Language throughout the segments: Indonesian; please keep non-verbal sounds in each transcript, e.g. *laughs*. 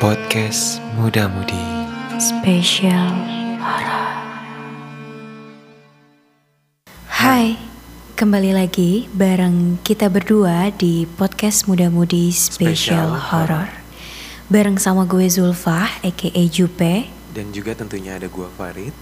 Podcast Muda Mudi Spesial Hai, kembali lagi bareng kita berdua di podcast Muda Mudi Spesial Horror. Bareng sama gue Zulfah, aka Jupe, Dan juga tentunya ada gua Farid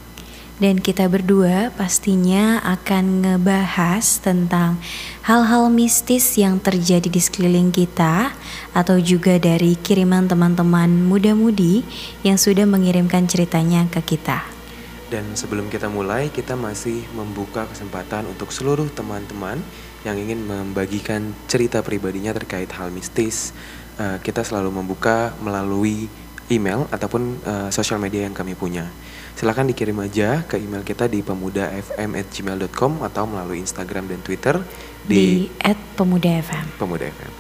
dan kita berdua pastinya akan ngebahas tentang hal-hal mistis yang terjadi di sekeliling kita atau juga dari kiriman teman-teman muda-mudi yang sudah mengirimkan ceritanya ke kita. Dan sebelum kita mulai kita masih membuka kesempatan untuk seluruh teman-teman yang ingin membagikan cerita pribadinya terkait hal mistis Eh, Kita selalu membuka melalui email ataupun eh, sosial media yang kami punya Silahkan dikirim aja ke email kita di pemudafm@gmail.com atau melalui Instagram dan Twitter di, di, Pemuda FM. Pemuda FM.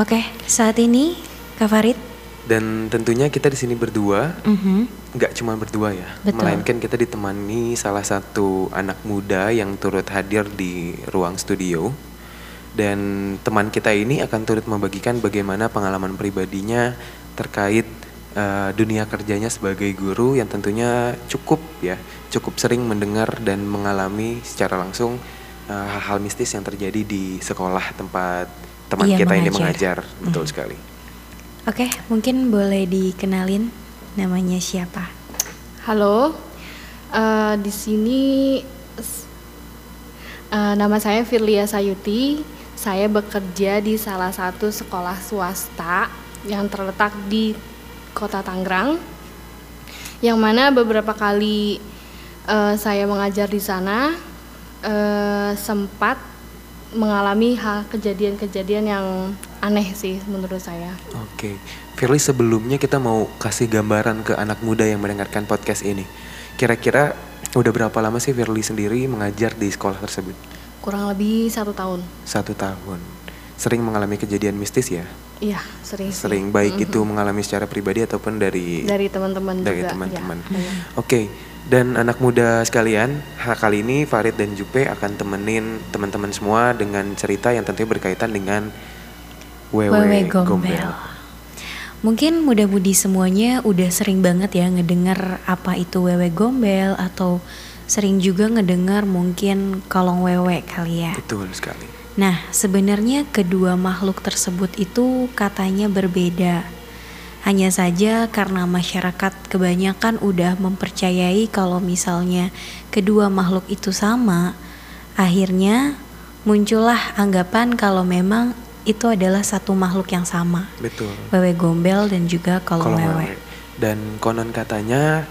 Oke, saat ini Kak Farid, Dan tentunya kita di sini berdua mhm, nggak cuma berdua ya, Betul. melainkan kita ditemani salah satu anak muda yang turut hadir di ruang studio. Dan teman kita ini akan turut membagikan bagaimana pengalaman pribadinya terkait eh, dunia kerjanya sebagai guru yang tentunya cukup ya, cukup sering mendengar dan mengalami secara langsung eh, hal-hal mistis yang terjadi di sekolah tempat teman Ia kita ini mengajar. mengajar, betul sekali. oke mungkin boleh dikenalin namanya siapa? Halo, eh, di sini eh, nama saya Firlia Sayuti. Saya bekerja di salah satu sekolah swasta yang terletak di Kota Tangerang. Yang mana beberapa kali eh, saya mengajar di sana eh, sempat mengalami hal kejadian-kejadian yang aneh sih menurut saya. Oke, Firly sebelumnya kita mau kasih gambaran ke anak muda yang mendengarkan podcast ini. Kira-kira udah berapa lama sih Firly sendiri mengajar di sekolah tersebut? Kurang lebih satu tahun. Satu tahun. Sering mengalami kejadian mistis ya? Iya, sering. sih. Sering, baik Mhm. itu mengalami secara pribadi ataupun dari dari teman-teman dari juga teman-teman. ya. Oke, dan anak muda sekalian, kali ini Farid dan Jupe akan temenin teman-teman semua dengan cerita yang tentunya berkaitan dengan wewe, Wewe gombel. Gombel. Mungkin muda-mudi semuanya udah sering banget ya ngedengar apa itu wewe gombel atau sering juga ngedengar mungkin kolong wewe kali ya. Betul sekali. Nah, sebenarnya kedua makhluk tersebut itu katanya berbeda. Hanya saja karena masyarakat kebanyakan udah mempercayai kalau misalnya kedua makhluk itu sama, akhirnya muncullah anggapan kalau memang itu adalah satu makhluk yang sama. Betul. Wewe gombel dan juga kolong, kolong wewe. wewe. Dan konon katanya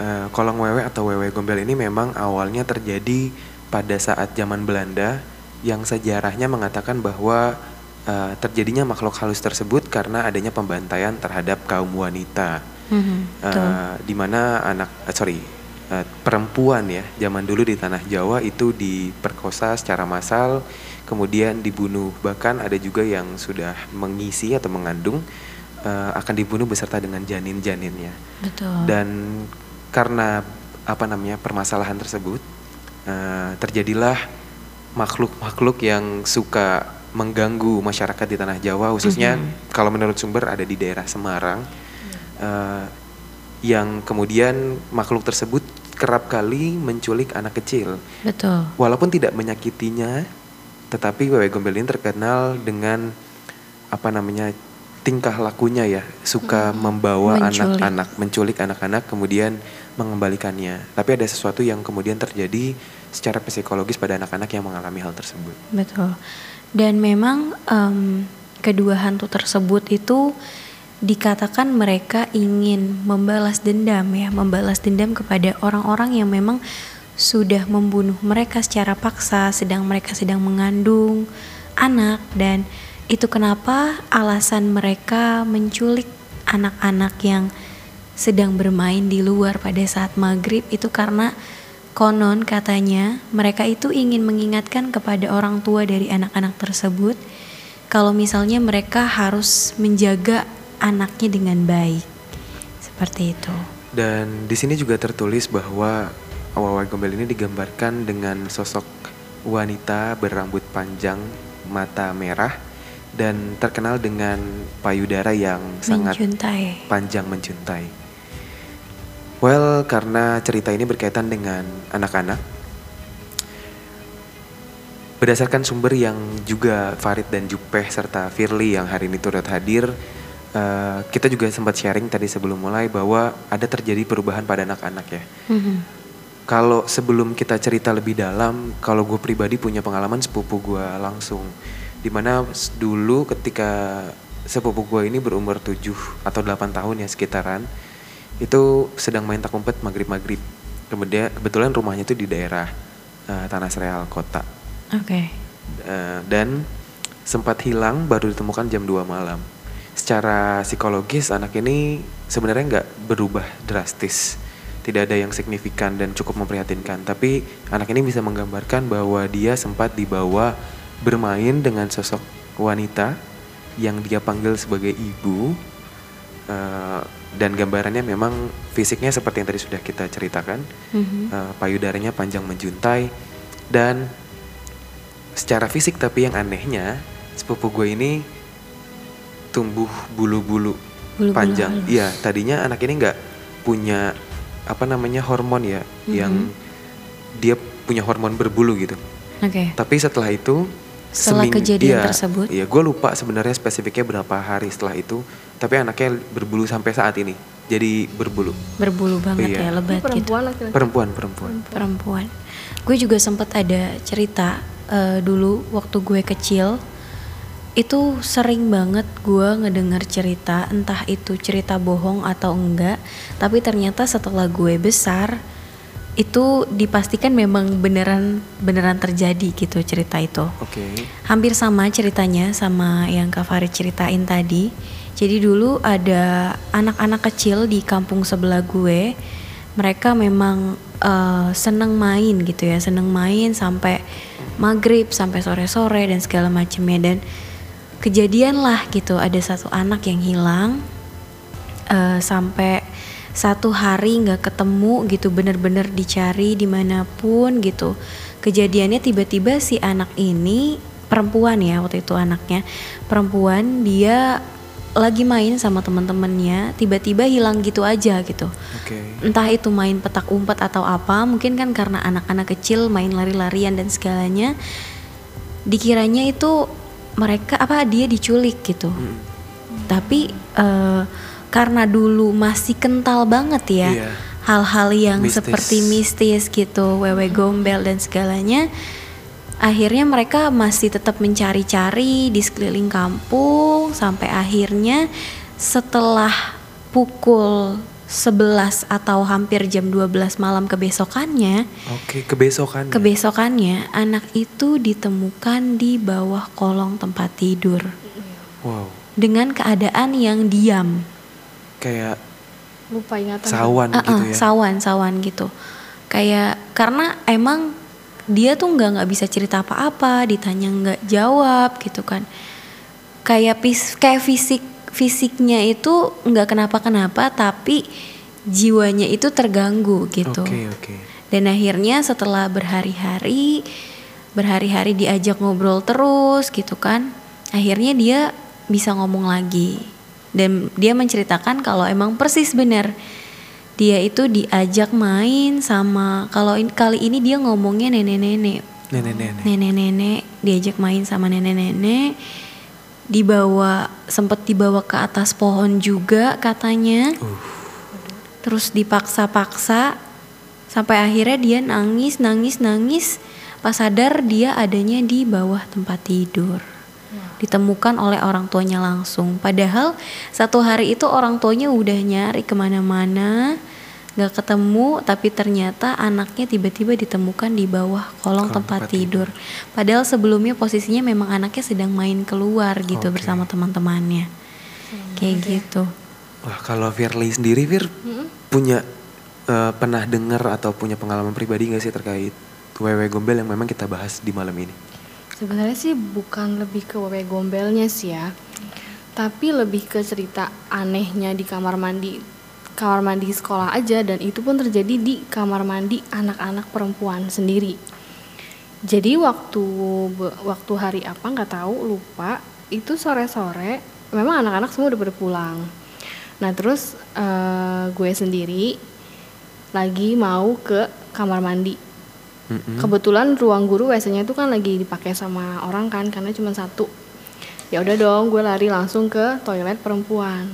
eh, kolong wewe atau wewe gombel ini memang awalnya terjadi pada saat zaman Belanda yang sejarahnya mengatakan bahwa eh, terjadinya makhluk halus tersebut karena adanya pembantaian terhadap kaum wanita. Mhm, betul. Eh, di mana anak eh, sorry eh, perempuan ya zaman dulu di tanah Jawa itu diperkosa secara massal kemudian dibunuh bahkan ada juga yang sudah mengisi atau mengandung eh, akan dibunuh beserta dengan janin-janinnya Betul. dan karena apa namanya permasalahan tersebut eh, terjadilah makhluk-makhluk yang suka mengganggu masyarakat di tanah Jawa khususnya Mhm. kalau menurut sumber ada di daerah Semarang eh, yang kemudian makhluk tersebut kerap kali menculik anak kecil Betul. walaupun tidak menyakitinya tetapi wewe gombel ini terkenal dengan apa namanya tingkah lakunya ya suka membawa Hmm. Menculik. anak-anak menculik anak-anak kemudian mengembalikannya tapi ada sesuatu yang kemudian terjadi secara psikologis pada anak-anak yang mengalami hal tersebut Betul. Dan memang em, kedua hantu tersebut itu dikatakan mereka ingin membalas dendam ya, membalas dendam kepada orang-orang yang memang sudah membunuh mereka secara paksa, sedang mereka sedang mengandung anak dan itu kenapa alasan mereka menculik anak-anak yang sedang bermain di luar pada saat maghrib itu karena konon katanya mereka itu ingin mengingatkan kepada orang tua dari anak-anak tersebut kalau misalnya mereka harus menjaga anaknya dengan baik seperti itu. dan di sini juga tertulis bahwa Wewe Gombel ini digambarkan dengan sosok wanita berambut panjang, mata merah, dan terkenal dengan payudara yang sangat Menjuntai. panjang menjuntai. Well, karena cerita ini berkaitan dengan anak-anak, berdasarkan sumber yang juga Farid dan Jupeh serta Firly yang hari ini turut hadir, eh, kita juga sempat sharing tadi sebelum mulai bahwa ada terjadi perubahan pada anak-anak ya. Mhm. Kalau sebelum kita cerita lebih dalam, kalau gue pribadi punya pengalaman sepupu gue langsung. Di mana dulu ketika sepupu gue ini berumur 7 atau 8 tahun ya sekitaran, itu sedang main tak umpet maghrib-maghrib. Kemudian kebetulan rumahnya itu di daerah eh, Tanah Sereal kota. Oke. Eh, dan sempat hilang baru ditemukan jam 2 malam. Secara psikologis anak ini sebenarnya nggak berubah drastis, tidak ada yang signifikan dan cukup memprihatinkan. Tapi anak ini bisa menggambarkan bahwa dia sempat dibawa bermain dengan sosok wanita yang dia panggil sebagai ibu. Eh, dan gambarannya memang fisiknya seperti yang tadi sudah kita ceritakan, Mhm. Eh, payudaranya panjang menjuntai dan secara fisik tapi yang anehnya sepupu gue ini tumbuh bulu-bulu panjang. halus. Iya, tadinya anak ini nggak punya apa namanya hormon ya, yang dia punya hormon berbulu gitu. Oke. Tapi setelah itu Setelah seming- kejadian iya, tersebut? Iya, gue lupa sebenarnya spesifiknya berapa hari setelah itu. Tapi anaknya berbulu sampai saat ini. Jadi berbulu. Berbulu banget Iya. ya, lebat gitu. perempuan laki-laki. Perempuan, perempuan. perempuan. Gue juga sempet ada cerita eh, dulu waktu gue kecil itu sering banget gue ngedengar cerita entah itu cerita bohong atau enggak tapi ternyata setelah gue besar itu dipastikan memang beneran beneran terjadi gitu cerita itu Oke. hampir sama ceritanya sama yang Kak Farid ceritain tadi. Jadi dulu ada anak-anak kecil di kampung sebelah gue. Mereka memang eh, seneng main gitu ya, seneng main sampai maghrib, sampai sore-sore dan segala macamnya. Dan kejadian lah gitu, ada satu anak yang hilang eh, sampai satu hari nggak ketemu gitu bener-bener dicari di mana pun gitu kejadiannya tiba-tiba si anak ini perempuan ya waktu itu anaknya perempuan dia lagi main sama teman-temannya tiba-tiba hilang gitu aja gitu Oke. entah itu main petak umpet atau apa mungkin kan karena anak-anak kecil main lari-larian dan segalanya dikiranya itu mereka apa dia diculik gitu Mm. tapi eh, karena dulu masih kental banget ya Iya. hal-hal yang Mistis. seperti mistis gitu wewe gombel dan segalanya akhirnya mereka masih tetap mencari-cari di sekeliling kampung sampai akhirnya setelah pukul 11 atau hampir jam 12 malam kebesokannya Oke, kebesokan. kebesokannya anak itu ditemukan di bawah kolong tempat tidur wow. dengan keadaan yang diam Kayak lupa ingatan sawan gitu ah, ya. sawan sawan gitu. Kayak karena emang dia tuh nggak nggak bisa cerita apa-apa ditanya nggak jawab gitu kan. Kayak pis kayak fisik fisiknya itu nggak kenapa-kenapa tapi jiwanya itu terganggu gitu. Oke, oke. dan akhirnya setelah berhari-hari berhari-hari diajak ngobrol terus gitu kan akhirnya dia bisa ngomong lagi dan dia menceritakan kalau emang persis benar dia itu diajak main sama kalau in- kali ini dia ngomongnya nenek-nenek. Nenek-nenek. nenek-nenek diajak main sama nenek-nenek. Dibawa sempet dibawa ke atas pohon juga katanya. Uh, terus dipaksa-paksa. Sampai akhirnya dia nangis nangis nangis. Pas sadar dia adanya di bawah tempat tidur ditemukan oleh orang tuanya langsung. Padahal satu hari itu orang tuanya udah nyari ke mana-mana nggak ketemu tapi ternyata anaknya tiba-tiba ditemukan di bawah kolong Kolong tempat tempat tidur. padahal sebelumnya posisinya memang anaknya sedang main keluar gitu Oke. bersama teman-temannya. Kayak gitu. Wah, kalau Firly sendiri, Fir, punya eh, pernah dengar atau punya pengalaman pribadi nggak sih terkait wewe gombel yang memang kita bahas di malam ini? Sebenarnya sih bukan lebih ke wewe gombelnya sih ya. Tapi lebih ke cerita anehnya di kamar mandi kamar mandi sekolah aja dan itu pun terjadi di kamar mandi anak-anak perempuan sendiri. Jadi waktu waktu hari apa nggak tahu lupa itu sore-sore memang anak-anak semua udah pada pulang nah terus eh, gue sendiri lagi mau ke kamar mandi Mm-mm. kebetulan ruang guru WC-nya itu kan lagi dipakai sama orang kan karena cuma satu. Ya udah dong gue lari langsung ke toilet perempuan.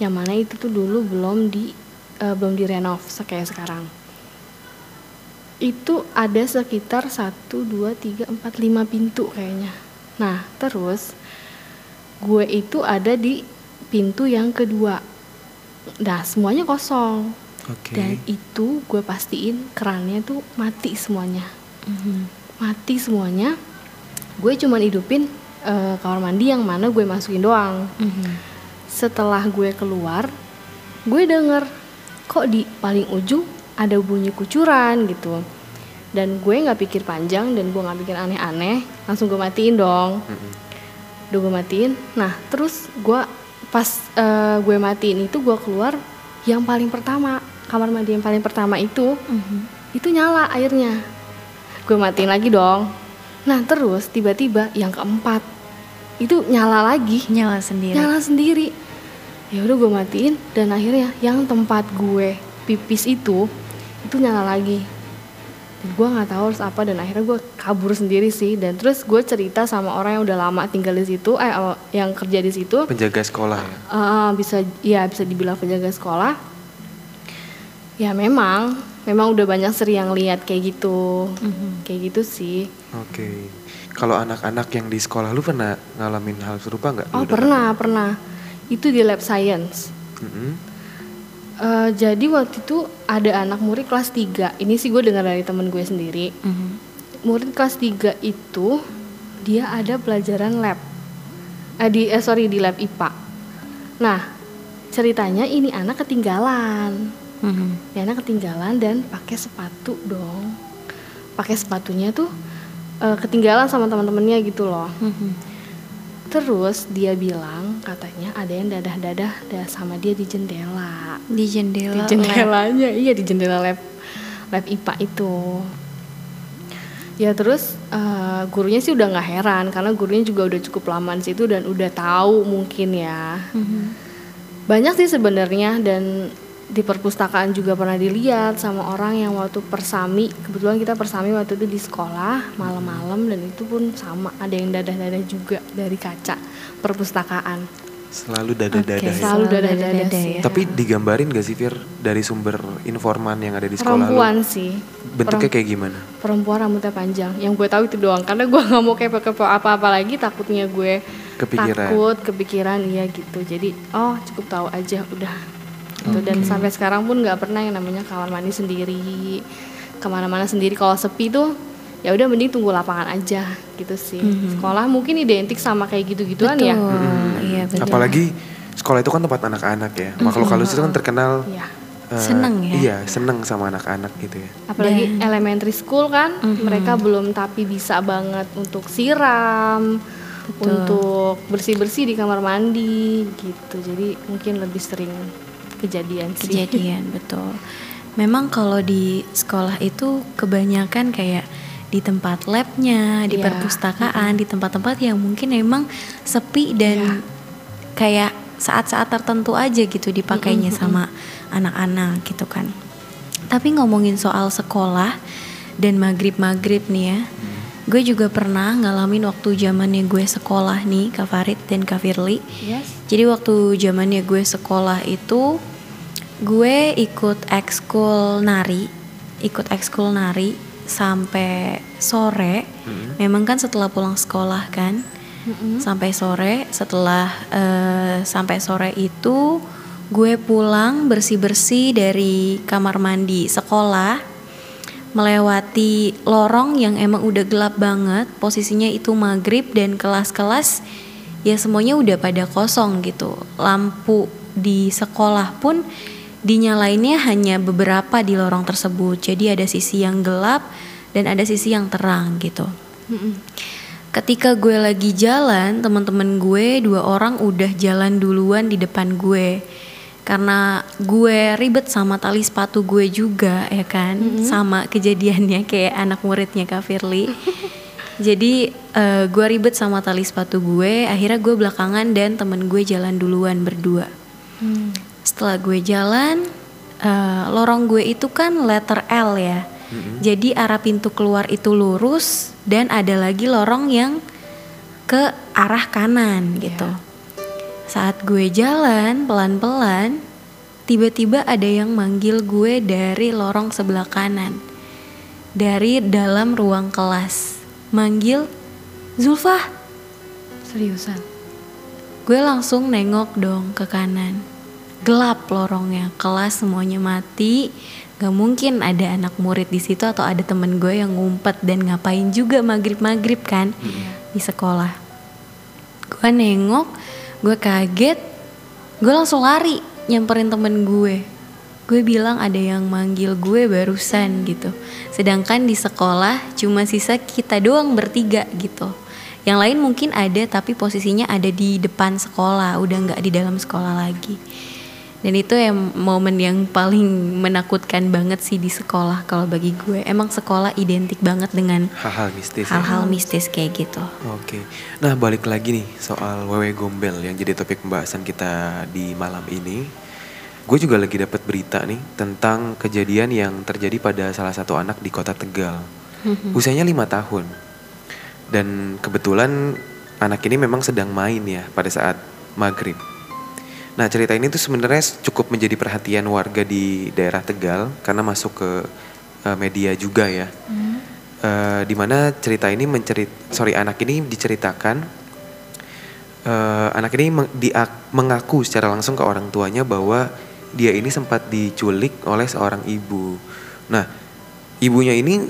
Yang mana itu tuh dulu belum di eh, belum direnov kayak sekarang. Itu ada sekitar 1, 2, 3, 4, 5 pintu kayaknya. Nah terus gue itu ada di pintu yang kedua. Nah semuanya kosong Oke. dan itu gue pastiin kerannya tuh mati semuanya Mhm. mati semuanya gue cuman hidupin eh, kamar mandi yang mana gue masukin doang Mhm. setelah gue keluar gue denger kok di paling ujung ada bunyi kucuran gitu dan gue nggak pikir panjang dan gue nggak pikir aneh-aneh langsung gue matiin dong Mm-mm. udah gue matiin nah terus gue pas eh, gue matiin itu gue keluar yang paling pertama kamar mandi yang paling pertama itu Mhm. itu nyala airnya. Gue matiin lagi dong. Nah terus tiba-tiba yang keempat itu nyala lagi. Nyala sendiri. Nyala sendiri. Ya udah gue matiin dan akhirnya yang tempat gue pipis itu itu nyala lagi. Dan gue nggak tahu harus apa dan akhirnya gue kabur sendiri sih. Dan terus gue cerita sama orang yang udah lama tinggal di situ eh oh, yang kerja di situ. Penjaga sekolah. Eh, bisa ya bisa dibilang penjaga sekolah ya memang. Memang udah banyak sering yang lihat kayak gitu. Mhm. kayak gitu sih. Oke. Kalau anak-anak yang di sekolah lu pernah ngalamin hal serupa nggak? oh Lu udah pernah pernah. Itu di lab science. Mm-mm. Eh, jadi waktu itu ada anak murid kelas 3 ini sih gue dengar dari temen gue sendiri. Mhm. murid kelas 3 itu dia ada pelajaran lab. Eh, di eh, sorry di lab IPA nah ceritanya ini anak ketinggalan Mhm. ya anak ketinggalan dan pakai sepatu dong pakai sepatunya tuh eh, ketinggalan sama teman-temannya gitu loh Mhm. terus dia bilang katanya ada yang dadah-dadah dah sama dia di jendela di jendela di lab. jendelanya iya di jendela lab lab IPA itu ya terus eh, gurunya sih udah nggak heran karena gurunya juga udah cukup lama di situ dan udah tahu mungkin ya Mhm. banyak sih sebenarnya dan di perpustakaan juga pernah dilihat sama orang yang waktu persami kebetulan kita persami waktu itu di sekolah malam-malam dan itu pun sama ada yang dadah-dadah juga dari kaca perpustakaan Selalu dada-dada Oke, ya. Selalu dada-dada dada-dada sih. ya. Tapi digambarin gak sih Fir dari sumber informan yang ada di sekolah perempuan lu? sih Bentuknya kayak gimana? perempuan rambutnya panjang yang gue tahu itu doang karena gue nggak mau kepo-kepo apa-apa lagi takutnya gue Kepikiran. takut kepikiran iya gitu jadi oh cukup tahu aja udah gitu. dan sampai sekarang pun nggak pernah yang namanya kamar mandi sendiri. Ke mana-mana sendiri. Kalau sepi tuh ya udah mending tunggu lapangan aja gitu sih. Sekolah mungkin identik sama kayak gitu-gituan betul. Ya iya betul. Apalagi sekolah itu kan tempat anak-anak ya. Makhluk halus itu kan terkenal Iya. eh, Seneng ya? Iya, seneng sama anak-anak gitu ya. apalagi elementary school kan mereka belum tapi bisa banget untuk siram untuk bersih-bersih di kamar mandi gitu. Jadi mungkin lebih sering kejadian sih. Kejadian betul. Memang kalau di sekolah itu kebanyakan kayak di tempat labnya di Iya. perpustakaan di tempat-tempat yang mungkin memang sepi dan kayak saat-saat tertentu aja gitu dipakainya sama anak-anak gitu kan. Tapi ngomongin soal sekolah dan maghrib-maghrib nih ya gue juga pernah ngalamin waktu zamannya gue sekolah nih Kak Farid dan Kak Firly. Yes. Jadi waktu zamannya gue sekolah itu gue ikut ekskul nari, ikut ekskul nari sampai sore. Memang kan setelah pulang sekolah kan, sampai sore. Setelah eh, sampai sore itu gue pulang bersih bersih dari kamar mandi sekolah, melewati lorong yang emang udah gelap banget. Posisinya itu maghrib dan kelas-kelas ya semuanya udah pada kosong gitu. Lampu di sekolah pun dinyalainnya hanya beberapa di lorong tersebut. Jadi ada sisi yang gelap dan ada sisi yang terang gitu. Ketika gue lagi jalan, teman-teman gue dua orang udah jalan duluan di depan gue. Karena gue ribet sama tali sepatu gue juga ya kan, sama kejadiannya kayak anak muridnya Kak Firly. *laughs* Jadi uh, gue ribet sama tali sepatu gue, akhirnya gue belakangan dan temen gue jalan duluan berdua. Hmm. Setelah gue jalan, uh, lorong gue itu kan letter L ya. hmm Jadi arah pintu keluar itu lurus dan ada lagi lorong yang ke arah kanan gitu. Yeah. Saat gue jalan pelan-pelan, tiba-tiba ada yang manggil gue dari lorong sebelah kanan. Dari dalam ruang kelas manggil Zulfa. Seriusan? Gue langsung nengok dong ke kanan. Gelap lorongnya, kelas semuanya mati. Gak mungkin ada anak murid di situ atau ada temen gue yang ngumpet dan ngapain juga maghrib maghrib kan hmm. di sekolah. Gue nengok, gue kaget, gue langsung lari nyamperin temen gue. Gue bilang ada yang manggil gue barusan gitu. Sedangkan di sekolah cuma sisa kita doang bertiga gitu. Yang lain mungkin ada tapi posisinya ada di depan sekolah. Udah nggak di dalam sekolah lagi dan itu yang momen yang paling menakutkan banget sih di sekolah kalau bagi gue emang sekolah identik banget dengan hal-hal mistis hal-hal ya? mistis kayak gitu oke nah balik lagi nih soal wewe gombel yang jadi topik pembahasan kita di malam ini Gue juga lagi dapat berita nih tentang kejadian yang terjadi pada salah satu anak di kota Tegal. Mm-hmm. Usianya lima tahun. Dan kebetulan anak ini memang sedang main ya pada saat maghrib. Nah cerita ini tuh sebenarnya cukup menjadi perhatian warga di daerah Tegal karena masuk ke uh, media juga ya. Mm. Uh, di mana cerita ini mencerit, sorry anak ini diceritakan uh, anak ini meng, di, mengaku secara langsung ke orang tuanya bahwa dia ini sempat diculik oleh seorang ibu. Nah, ibunya ini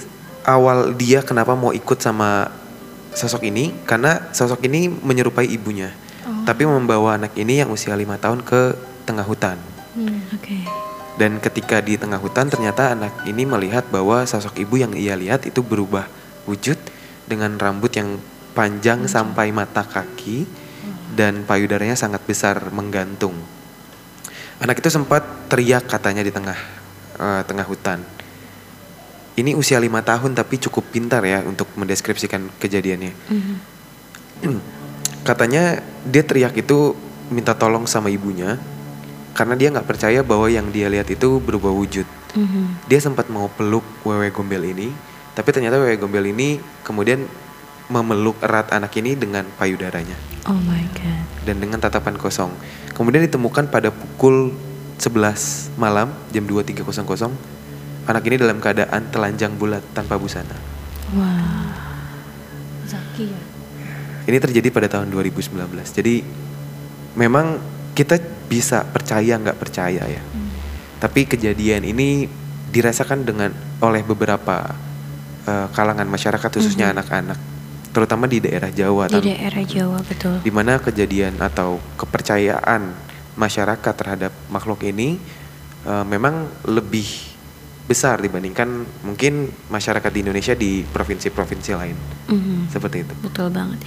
awal dia kenapa mau ikut sama sosok ini karena sosok ini menyerupai ibunya. Tapi membawa anak ini yang usia lima tahun ke tengah hutan. Hmm, okay. Dan ketika di tengah hutan ternyata anak ini melihat bahwa sosok ibu yang ia lihat itu berubah wujud dengan rambut yang panjang hmm. sampai mata kaki hmm. dan payudaranya sangat besar menggantung. Anak itu sempat teriak katanya di tengah uh, tengah hutan. Ini usia lima tahun tapi cukup pintar ya untuk mendeskripsikan kejadiannya. Mm-hmm. *clears throat* Katanya dia teriak itu minta tolong sama ibunya karena dia nggak percaya bahwa yang dia lihat itu berubah wujud. Mm-hmm. Dia sempat mau peluk wewe gombel ini, tapi ternyata wewe gombel ini kemudian memeluk erat anak ini dengan payudaranya. Oh my god. Dan dengan tatapan kosong. Kemudian ditemukan pada pukul 11 malam jam 23.00 anak ini dalam keadaan telanjang bulat tanpa busana. Wah. Zaki ya. Ini terjadi pada tahun 2019. Jadi memang kita bisa percaya nggak percaya ya. Hmm. Tapi kejadian ini dirasakan dengan oleh beberapa uh, kalangan masyarakat khususnya hmm. anak-anak. -hmm terutama di daerah Jawa. Di daerah Jawa betul. Di mana kejadian atau kepercayaan masyarakat terhadap makhluk ini uh, memang lebih besar dibandingkan mungkin masyarakat di Indonesia di provinsi-provinsi lain. Mm-hmm. Seperti itu. Betul banget.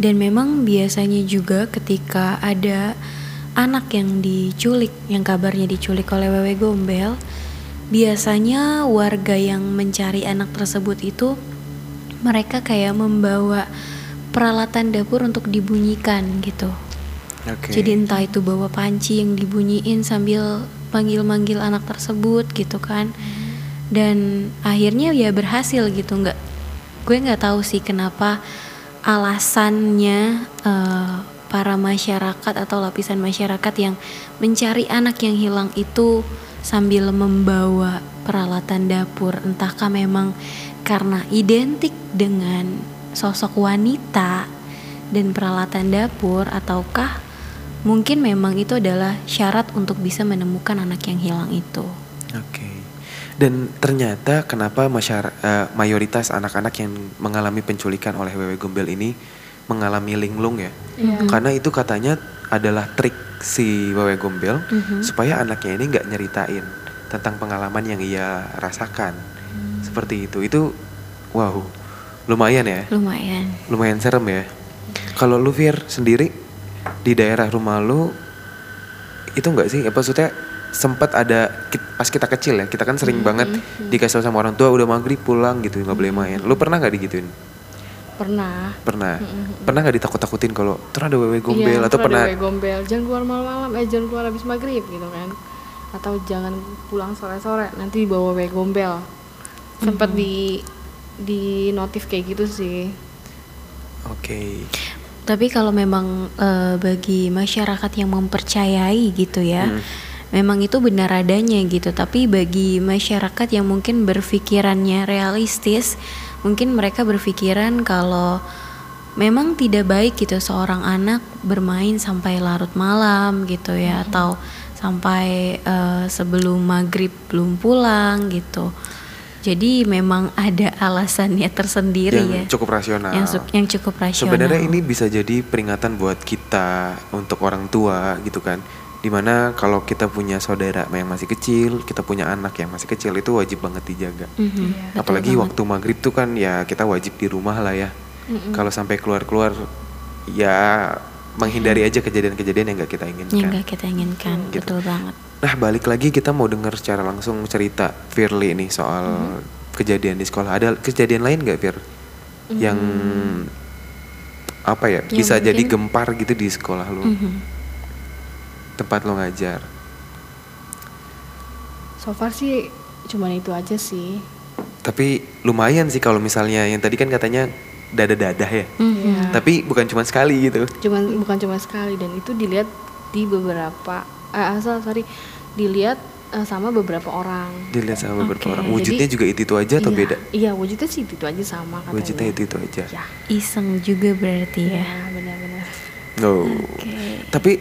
Dan memang biasanya juga ketika ada anak yang diculik, yang kabarnya diculik oleh Wewe Gombel, biasanya warga yang mencari anak tersebut itu mereka kayak membawa peralatan dapur untuk dibunyikan gitu. Okay. Jadi entah itu bawa panci yang dibunyiin sambil manggil-manggil anak tersebut gitu kan. Dan akhirnya ya berhasil gitu nggak gue nggak tahu sih kenapa alasannya uh, para masyarakat atau lapisan masyarakat yang mencari anak yang hilang itu sambil membawa peralatan dapur entahkah memang karena identik dengan sosok wanita dan peralatan dapur ataukah mungkin memang itu adalah syarat untuk bisa menemukan anak yang hilang itu. Oke. Okay. Dan ternyata kenapa masyarakat uh, mayoritas anak-anak yang mengalami penculikan oleh wewe gombel ini mengalami linglung ya? Mm-hmm. Karena itu katanya adalah trik si wewe gombel mm-hmm. supaya anaknya ini nggak nyeritain tentang pengalaman yang ia rasakan. Seperti itu. Itu wow lumayan ya? Lumayan. Lumayan serem ya? Kalau lu Fir sendiri di daerah rumah lu itu enggak sih? Apa maksudnya sempat ada pas kita kecil ya kita kan sering mm -hmm. banget dikasih sama orang tua udah maghrib pulang gitu nggak boleh main lu pernah nggak digituin Pernah. Pernah. Pernah nggak ditakut-takutin kalau terus ada wewe gombel Iya, atau pernah wewe gombel, jangan keluar malam-malam, eh jangan keluar habis maghrib gitu kan. Atau jangan pulang sore-sore, nanti dibawa wewe gombel. Sempet di di notif kayak gitu sih. Oke. Tapi kalau memang eh, bagi masyarakat yang mempercayai gitu ya, Hmm. Memang itu benar adanya gitu. Tapi bagi masyarakat yang mungkin berpikirannya realistis, mungkin mereka berpikiran kalau memang tidak baik gitu seorang anak bermain sampai larut malam gitu ya, atau sampai eh, sebelum maghrib belum pulang gitu. Jadi memang ada alasannya tersendiri Yang ya. cukup rasional. Yang, yang cukup rasional. Sebenarnya ini bisa jadi peringatan buat kita untuk orang tua gitu kan. Di mana kalau kita punya saudara yang masih kecil, kita punya anak yang masih kecil itu wajib banget dijaga. Mhm, Iya. betul Apalagi banget. waktu maghrib tuh kan ya kita wajib di rumah lah ya. Kalau sampai keluar-keluar ya menghindari aja kejadian-kejadian yang gak kita yang inginkan. gak kita inginkan Gitu. betul banget Nah balik lagi kita mau dengar secara langsung cerita Firly nih soal Mm-hmm. kejadian di sekolah. Ada kejadian lain gak Fir? Yang apa ya Yang bisa jadi Mm-hmm. mungkin- gempar gitu di sekolah lu, Mhm. Tempat lo ngajar. So far sih cuman itu aja sih. Tapi lumayan sih kalau misalnya yang tadi kan katanya dada-dadah ya. Mhm. Iya. Tapi bukan cuma sekali gitu. Cuman bukan cuma sekali dan itu dilihat di beberapa eh asal sorry dilihat eh, sama beberapa orang. Dilihat sama beberapa orang. jadi- Wujudnya juga itu-itu aja atau Iya, beda? Iya, wujudnya sih itu aja sama katanya. Wujudnya itu-itu aja. Ya, iseng juga berarti ya ya benar-benar. Oh. Oke. Tapi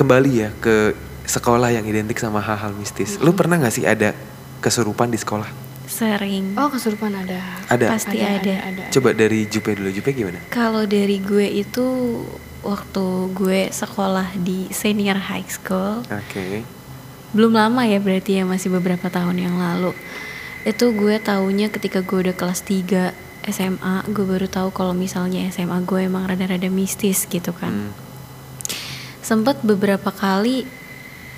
kembali ya ke sekolah yang identik sama hal-hal mistis. Lu pernah nggak sih ada kesurupan di sekolah? sering Oh, kesurupan ada. Ada. Pasti ada. ada. Coba dari Jupe dulu. Jupe gimana? kalau dari gue itu waktu gue sekolah di senior high school Oke. belum lama ya berarti ya masih beberapa tahun yang lalu itu gue taunya ketika gue udah kelas 3 SMA gue baru tahu kalau misalnya SMA gue emang rada-rada mistis gitu kan Hmm. Sempet beberapa kali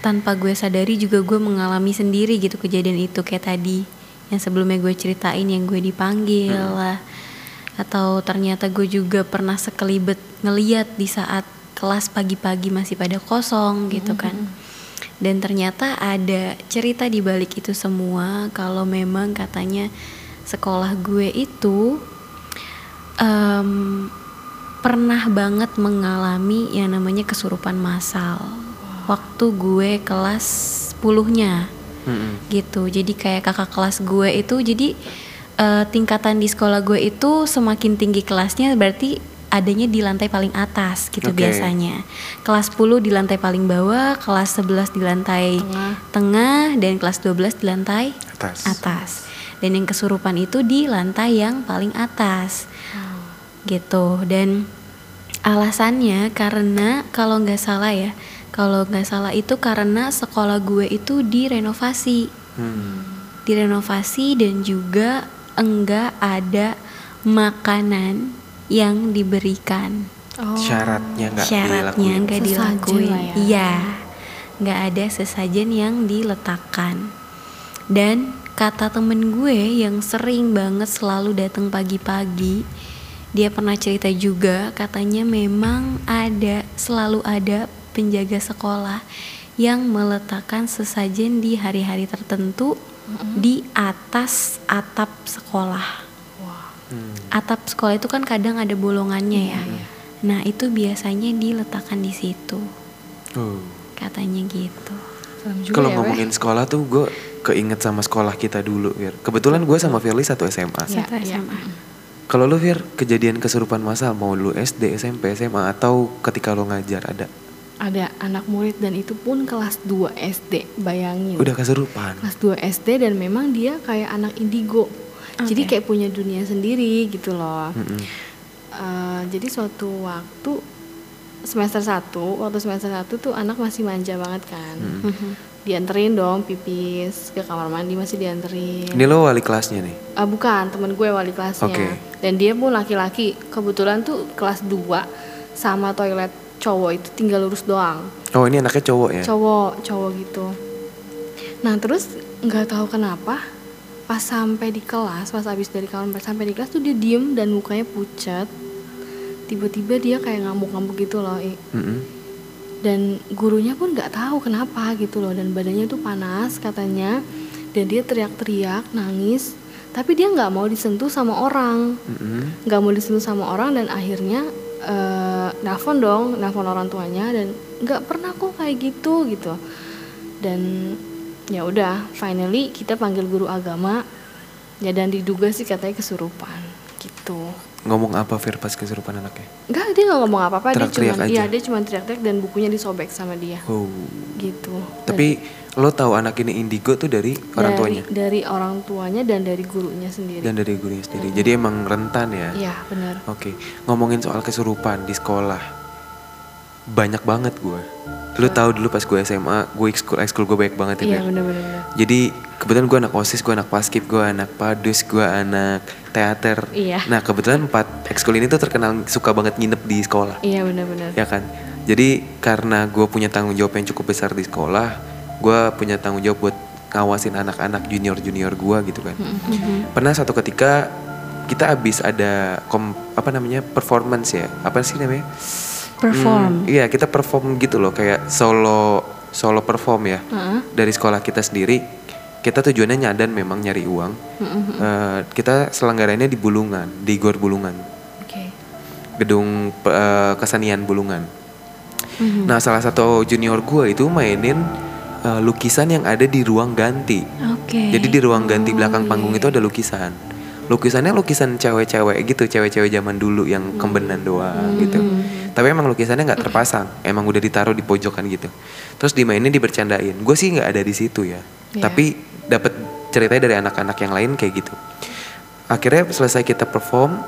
tanpa gue sadari juga gue mengalami sendiri gitu kejadian itu kayak tadi. Yang sebelumnya gue ceritain yang gue dipanggil lah. Atau ternyata gue juga pernah sekelibet ngeliat di saat kelas pagi-pagi masih pada kosong gitu kan. dan ternyata ada cerita di balik itu semua kalau memang katanya sekolah gue itu em, pernah banget mengalami yang namanya kesurupan massal waktu gue kelas 10-nya Mm-mm. gitu jadi kayak kakak kelas gue itu jadi eh, tingkatan di sekolah gue itu semakin tinggi kelasnya berarti adanya di lantai paling atas gitu Oke. biasanya kelas 10 di lantai paling bawah kelas 11 di lantai Tengah. tengah dan kelas 12 di lantai Atas. atas dan yang kesurupan itu di lantai yang paling atas gitu. Dan alasannya karena kalau nggak salah ya kalau nggak salah itu karena sekolah gue itu direnovasi. Hmm. direnovasi dan juga enggak ada makanan yang diberikan. Oh. Syaratnya nggak syaratnya nggak Sesajen dilakuin. ya. iya. Nggak ada sesajen yang diletakkan. Dan kata temen gue yang sering banget selalu datang pagi-pagi dia pernah cerita juga katanya memang ada selalu ada penjaga sekolah yang meletakkan sesajen di hari-hari tertentu di atas atap sekolah Hmm. atap sekolah itu kan kadang ada bolongannya ya. Nah, itu biasanya diletakkan di situ. Oh. Katanya gitu. Kalau ya, Weh. ngomongin sekolah tuh gue keinget sama sekolah kita dulu. Kebetulan gue sama Firly satu SMA. Satu iya. SMA. Kalau lu Fir, kejadian kesurupan masal mau lu SD, SMP, SMA atau ketika lu ngajar ada? Ada anak murid dan itu pun kelas 2 SD, bayangin. Udah kesurupan. kelas 2 SD dan memang dia kayak anak indigo. Jadi Oke. kayak punya dunia sendiri gitu loh. Mm-mm. Eh, jadi suatu waktu semester 1, waktu semester 1 tuh anak masih manja banget kan. Mhm. Dianterin dong pipis ke kamar mandi masih dianterin. Ini lo wali kelasnya nih. Ah, bukan, temen gue wali kelasnya. Oke. Dan dia pun laki-laki. Kebetulan tuh kelas 2 sama toilet cowok itu tinggal lurus doang. Oh ini anaknya cowok ya? Cowok, cowok gitu. Nah, terus nggak tahu kenapa pas sampai di kelas pas habis dari kawan sampai di kelas tuh dia diem dan mukanya pucat tiba-tiba dia kayak ngamuk-ngamuk gitu loh I. Mm-mm. Dan gurunya pun nggak tahu kenapa gitu loh. Dan badannya tuh panas katanya. Dan dia teriak-teriak nangis. Tapi dia nggak mau disentuh sama orang. Nggak mau disentuh sama orang dan akhirnya eh nelfon dong nelfon orang tuanya. Dan nggak pernah kok kayak gitu gitu. Dan ya udah finally kita panggil guru agama. Ya dan diduga sih katanya kesurupan gitu Ngomong apa Fir pas kesurupan anaknya? Enggak, dia nggak ngomong apa-apa, dia cuma iya dia cuma teriak-teriak dan bukunya disobek sama dia. Oh. Gitu. Tapi lo tahu anak ini indigo tuh dari orang dari, tuanya Dari orang tuanya dan dari gurunya sendiri. dan dari gurunya sendiri. Jadi emang rentan ya. Iya, benar. Oke, ngomongin soal kesurupan di sekolah. Banyak banget gue. Lu tahu dulu pas gue SMA, gue ekskul ekskul gue banyak banget ya. Iya, benar-benar. benar. Jadi kebetulan gue anak osis, gue anak paskib, gue anak padus, gue anak teater. Iya. Nah kebetulan empat ekskul ini tuh terkenal suka banget nginep di sekolah, Iya, benar-benar. ya kan? Jadi karena gue punya tanggung jawab yang cukup besar di sekolah, gue punya tanggung jawab buat ngawasin anak-anak junior-junior gue gitu kan. Pernah satu ketika kita habis ada kom, apa namanya performance ya, apa sih namanya? Perform. Hmm, iya kita perform gitu loh kayak solo solo perform ya Heeh. dari sekolah kita sendiri. Kita tujuannya nyadan memang nyari uang. Eh, kita selenggarainnya di Bulungan, di Gor Bulungan, Oke. gedung eh, kesenian Bulungan. Nah salah satu junior gue itu mainin eh, lukisan yang ada di ruang ganti. Oke. Jadi di ruang ganti belakang panggung itu ada lukisan. Lukisannya lukisan cewek-cewek gitu, cewek-cewek zaman dulu yang kembenan doang gitu. Tapi emang lukisannya nggak terpasang, emang udah ditaruh di pojokan gitu. Terus dimainin dibercandain. Gue sih nggak ada di situ ya. Iya. Tapi dapat ceritanya dari anak-anak yang lain kayak gitu. Akhirnya selesai kita perform,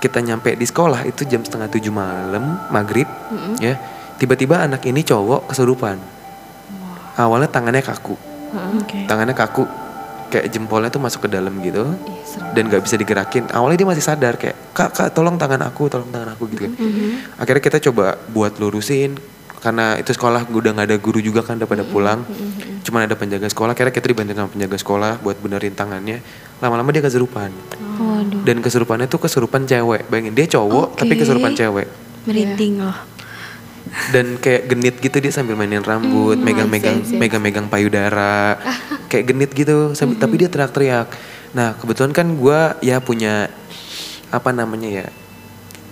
kita nyampe di sekolah itu jam setengah tujuh malam, maghrib, ya. Tiba-tiba anak ini cowok kesurupan. Awalnya tangannya kaku, Oke. tangannya kaku kayak jempolnya tuh masuk ke dalam gitu Ih, dan nggak bisa digerakin awalnya dia masih sadar kayak kak kak tolong tangan aku tolong tangan aku gitu kan akhirnya kita coba buat lurusin karena itu sekolah udah nggak ada guru juga kan udah pada pulang cuman ada penjaga sekolah akhirnya kita dibantu sama penjaga sekolah buat benerin tangannya lama-lama dia kesurupan Waduh. dan kesurupannya tuh kesurupan cewek bayangin dia cowok tapi Oke. kesurupan cewek Merinding loh. dan kayak genit gitu dia sambil mainin rambut, megang-megang yes, yes. megang-megang payudara, *laughs* kayak genit gitu. sambil- Tapi dia teriak-teriak. Nah kebetulan kan gua ya punya apa namanya ya,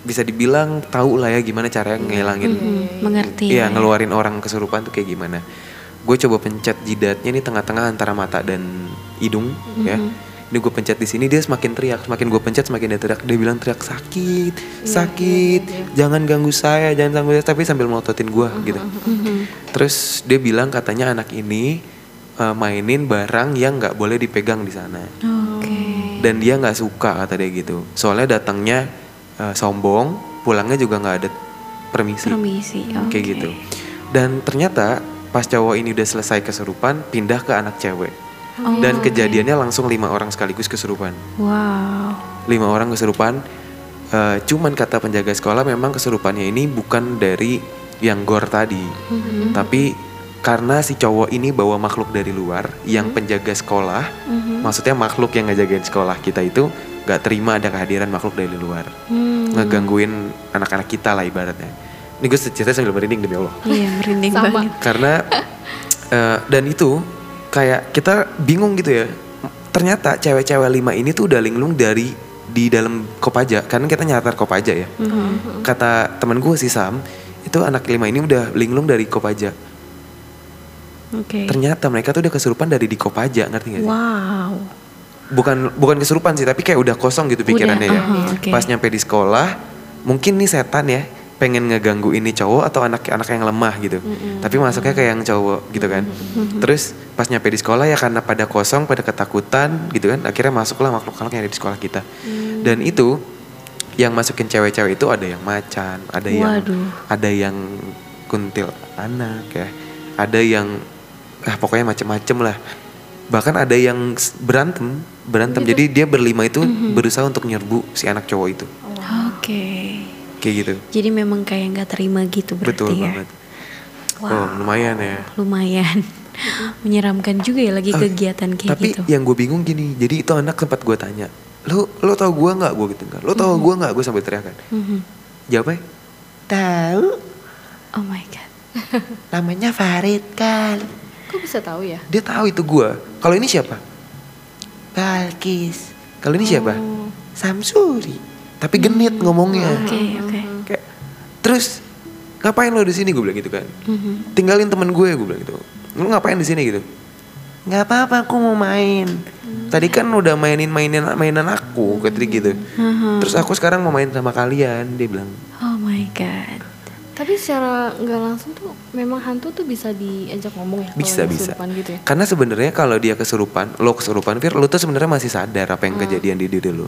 bisa dibilang tahu lah ya gimana caranya ngilangin, Hmm, mengerti. iya ya. ngeluarin orang kesurupan tuh kayak gimana. Gue coba pencet jidatnya nih tengah-tengah antara mata dan hidung ya. Ini gue pencet di sini dia semakin teriak, semakin gue pencet semakin dia teriak. Dia bilang teriak sakit, sakit, jangan ganggu saya, jangan ganggu saya. Tapi sambil melototin gue gitu. Terus dia bilang katanya anak ini eh, mainin barang yang nggak boleh dipegang di sana. Oke. Dan dia nggak suka kata dia gitu. Soalnya datangnya eh, sombong, pulangnya juga nggak ada permisi Permisi. Oke. kayak gitu. Dan ternyata pas cowok ini udah selesai kesurupan, pindah ke anak cewek. Oh, Dan oke. kejadiannya langsung lima orang sekaligus kesurupan. Wow. Lima orang kesurupan. eh, cuman kata penjaga sekolah memang kesurupannya ini bukan dari yang gor tadi, tapi karena si cowok ini bawa makhluk dari luar yang penjaga sekolah, maksudnya makhluk yang ngejagain sekolah kita itu nggak terima ada kehadiran makhluk dari luar, Hmm. ngegangguin anak-anak kita lah ibaratnya. Ini gue cerita sambil merinding demi Allah Iya merinding Sama. banget. karena eh, dan itu kayak kita bingung gitu ya ternyata cewek-cewek lima ini tuh udah linglung dari di dalam kopaja karena kita nyatar kopaja ya Mhm. kata temen gue si Sam itu anak lima ini udah linglung dari kopaja Oke. ternyata mereka tuh udah kesurupan dari di kopaja ngerti gak sih Wow. Bukan bukan kesurupan sih tapi kayak udah kosong gitu pikirannya ya. aha, oke. pas nyampe di sekolah mungkin nih setan ya pengen ngeganggu ini cowok atau anak anak yang lemah gitu. Tapi masuknya kayak yang cowok gitu kan. Terus pas nyampe di sekolah ya karena pada kosong pada ketakutan gitu kan akhirnya masuklah makhluk-makhluk yang ada di sekolah kita. Dan itu yang masukin cewek-cewek itu ada yang macan ada yang Waduh. ada yang kuntil anak ya ada yang ah pokoknya macem-macem lah bahkan ada yang berantem berantem jadi dia berlima itu berusaha untuk nyerbu si anak cowok itu Oke. kayak gitu Jadi memang kayak nggak terima gitu berarti betul ya. banget Wow. Oh, lumayan ya. Lumayan. *laughs* Menyeramkan juga ya lagi kegiatan kayak Tapi gitu. yang gue bingung gini, jadi itu anak sempat gue tanya, lo lo tau gue nggak gue gitu kan? Lo tau gue nggak gue sampai teriakan. Mhm. Jawabnya, tahu. Oh my god. *laughs* Namanya Farid kan. Kok bisa tahu ya? Dia tahu itu gue. Kalau ini siapa? Balkis. Kalau ini siapa? Oh. Samsuri. Tapi genit ngomongnya. Oke, oke. Kayak, terus ngapain lo di sini gue bilang gitu kan? Mhm. Tinggalin temen gue gue bilang gitu. Lo ngapain di sini gitu? Nggak apa-apa aku mau main. Tadi kan udah mainin mainin mainan aku kayak gitu. Mhm. Terus aku sekarang mau main sama kalian dia bilang. Oh my god. Tapi secara nggak langsung tuh memang hantu tuh bisa diajak ngomong ya? Bisa bisa. kesurupan gitu ya? Karena sebenarnya kalau dia kesurupan, lo kesurupan, Fir, lo tuh sebenarnya masih sadar apa yang kejadian di diri lo.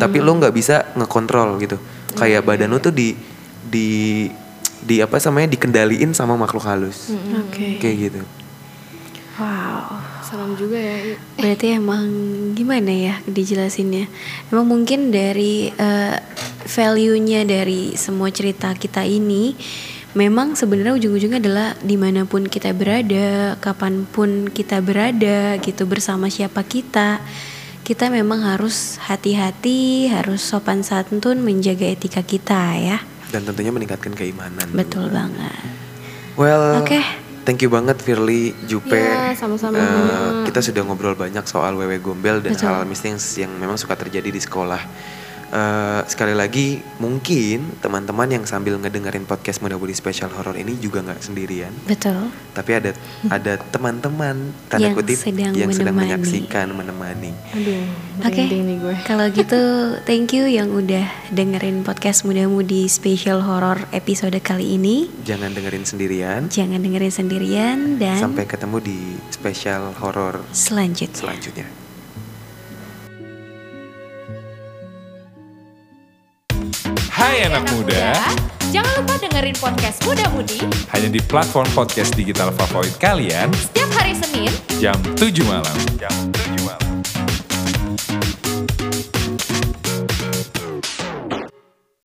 Tapi lo nggak bisa ngekontrol gitu. Kayak badan lo tuh di di di apa namanya dikendaliin sama makhluk halus. Oke. Kayak gitu. Wow. Serem juga ya. Berarti emang gimana ya dijelasinnya? Emang mungkin dari eh, value-nya dari semua cerita kita ini memang sebenarnya ujung-ujungnya adalah di mana pun kita berada, kapan pun kita berada gitu bersama siapa kita, kita memang harus hati-hati, harus sopan santun, menjaga etika kita ya. Dan tentunya meningkatkan keimanan. Betul banget. Well, Oke. Thank you banget Firly, Jupe. Ya, sama-sama. Eh, kita sudah ngobrol banyak soal wewe gombel dan Betul. hal mistis yang memang suka terjadi di sekolah. Eh, sekali lagi, mungkin teman-teman yang sambil ngedengerin podcast Muda Budi Special Horror ini juga nggak sendirian. Betul. Tapi ada ada teman-teman tanda Yang kutip sedang yang sedang menemani. menyaksikan, menemani. Aduh, Oke, gue. kalau gitu thank you yang udah dengerin podcast Muda Mudi Special Horror episode kali ini. Jangan dengerin sendirian. Jangan dengerin sendirian dan Sampai ketemu di special horror selanjutnya. selanjutnya. Hai anak muda, Jangan lupa dengerin podcast Muda Mudi. Hanya di platform podcast digital favorit kalian. Setiap hari Senin jam 7 malam. Jam 7